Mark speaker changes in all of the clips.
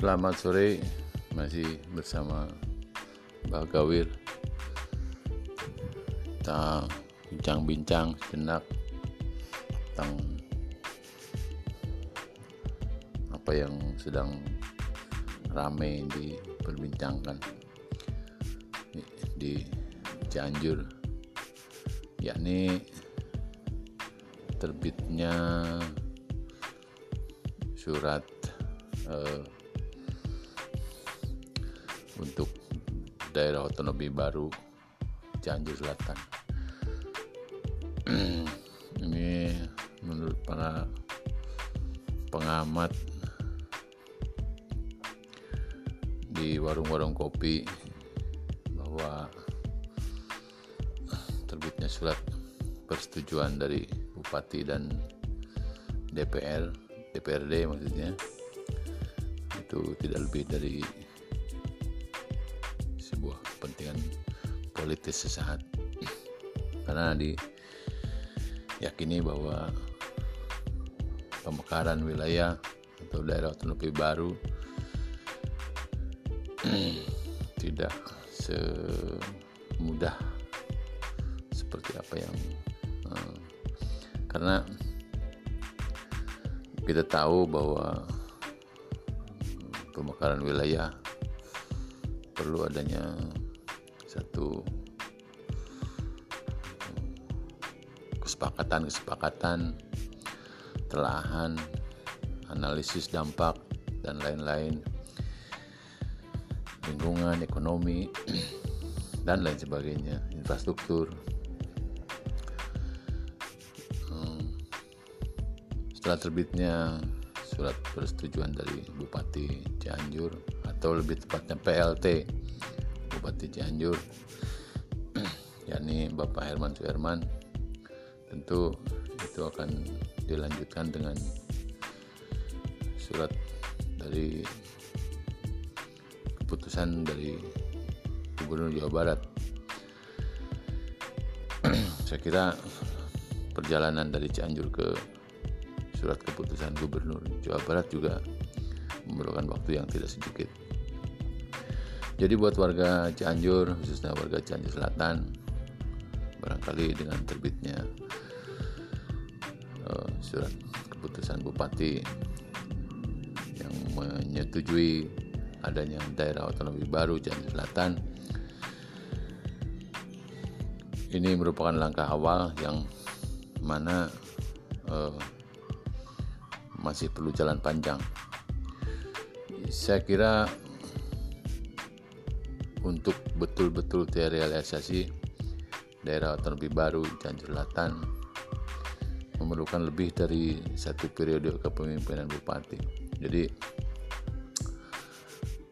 Speaker 1: Selamat sore, masih bersama Mbak Gawir. Kita bincang-bincang sejenak tentang apa yang sedang ramai diperbincangkan di Cianjur, yakni terbitnya surat eh, untuk daerah otonomi baru Cianjur Selatan. Ini menurut para pengamat di warung-warung kopi bahwa terbitnya surat persetujuan dari bupati dan DPR DPRD maksudnya itu tidak lebih dari kepentingan politis sesaat. Karena diyakini bahwa pemekaran wilayah atau daerah otonomi baru tidak semudah seperti apa yang uh, karena kita tahu bahwa pemekaran wilayah perlu adanya satu. Kesepakatan-kesepakatan telahan analisis dampak dan lain-lain. Lingkungan ekonomi dan lain sebagainya. Infrastruktur. Hmm. setelah terbitnya surat persetujuan dari Bupati Cianjur atau lebih tepatnya PLT Bupati Cianjur. Yakni Bapak Herman Suherman. Tentu itu akan dilanjutkan dengan surat dari keputusan dari Gubernur Jawa Barat. Saya kira perjalanan dari Cianjur ke surat keputusan Gubernur Jawa Barat juga memerlukan waktu yang tidak sedikit jadi buat warga Cianjur khususnya warga Cianjur Selatan barangkali dengan terbitnya uh, surat keputusan bupati yang menyetujui adanya daerah otonomi baru Cianjur Selatan ini merupakan langkah awal yang mana uh, masih perlu jalan panjang. Saya kira untuk betul-betul terrealisasi daerah otonomi baru Cianjur Selatan memerlukan lebih dari satu periode kepemimpinan bupati. Jadi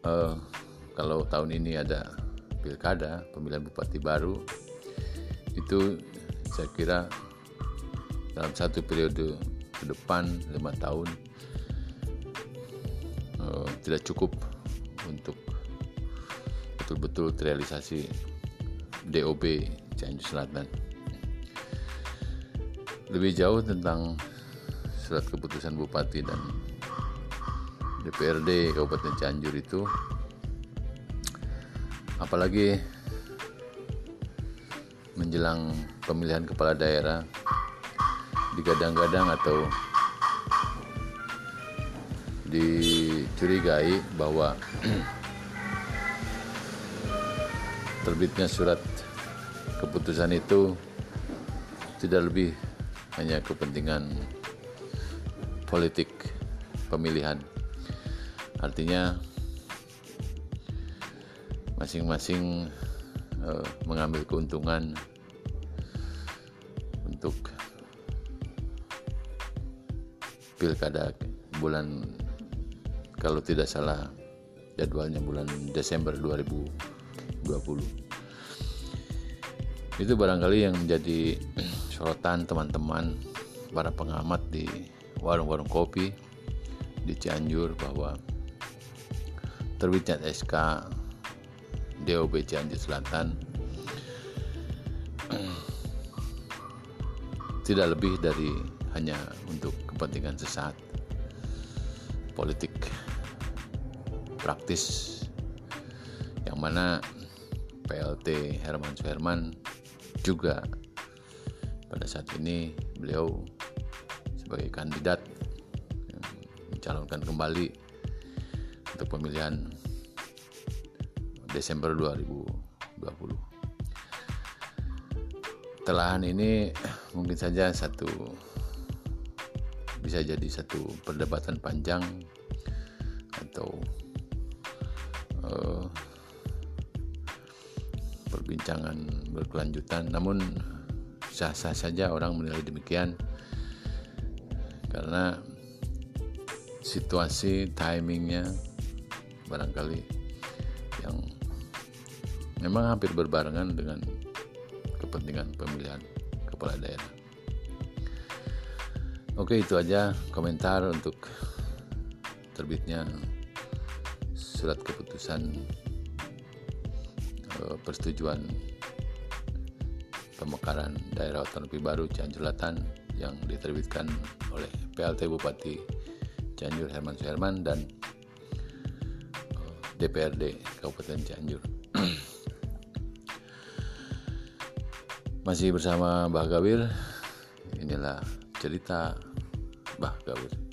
Speaker 1: uh, kalau tahun ini ada pilkada pemilihan bupati baru itu saya kira dalam satu periode ke depan lima tahun uh, tidak cukup untuk betul-betul terrealisasi DOB Cianjur Selatan. Lebih jauh tentang surat keputusan Bupati dan DPRD Kabupaten Cianjur itu, apalagi menjelang pemilihan kepala daerah digadang-gadang atau dicurigai bahwa terbitnya surat keputusan itu tidak lebih hanya kepentingan politik pemilihan. Artinya masing-masing uh, mengambil keuntungan untuk pilkada bulan kalau tidak salah jadwalnya bulan Desember 2020 itu barangkali yang menjadi sorotan teman-teman para pengamat di warung-warung kopi di Cianjur bahwa terbitnya SK DOB Cianjur Selatan tidak lebih dari hanya untuk kepentingan sesaat politik praktis. Yang mana PLT Herman Suherman juga pada saat ini beliau sebagai kandidat yang mencalonkan kembali untuk pemilihan Desember 2020. Telahan ini mungkin saja satu bisa jadi satu perdebatan panjang atau uh, perbincangan berkelanjutan namun sah-sah saja orang menilai demikian karena situasi timingnya barangkali yang memang hampir berbarengan dengan kepentingan pemilihan kepala daerah. Oke itu aja komentar untuk terbitnya surat keputusan persetujuan pemekaran daerah otonomi baru Cianjur Selatan yang diterbitkan oleh PLT Bupati Cianjur Herman Suherman dan DPRD Kabupaten Cianjur. Masih bersama Mbah Gawir. Inilah cerita Mbah Gawir.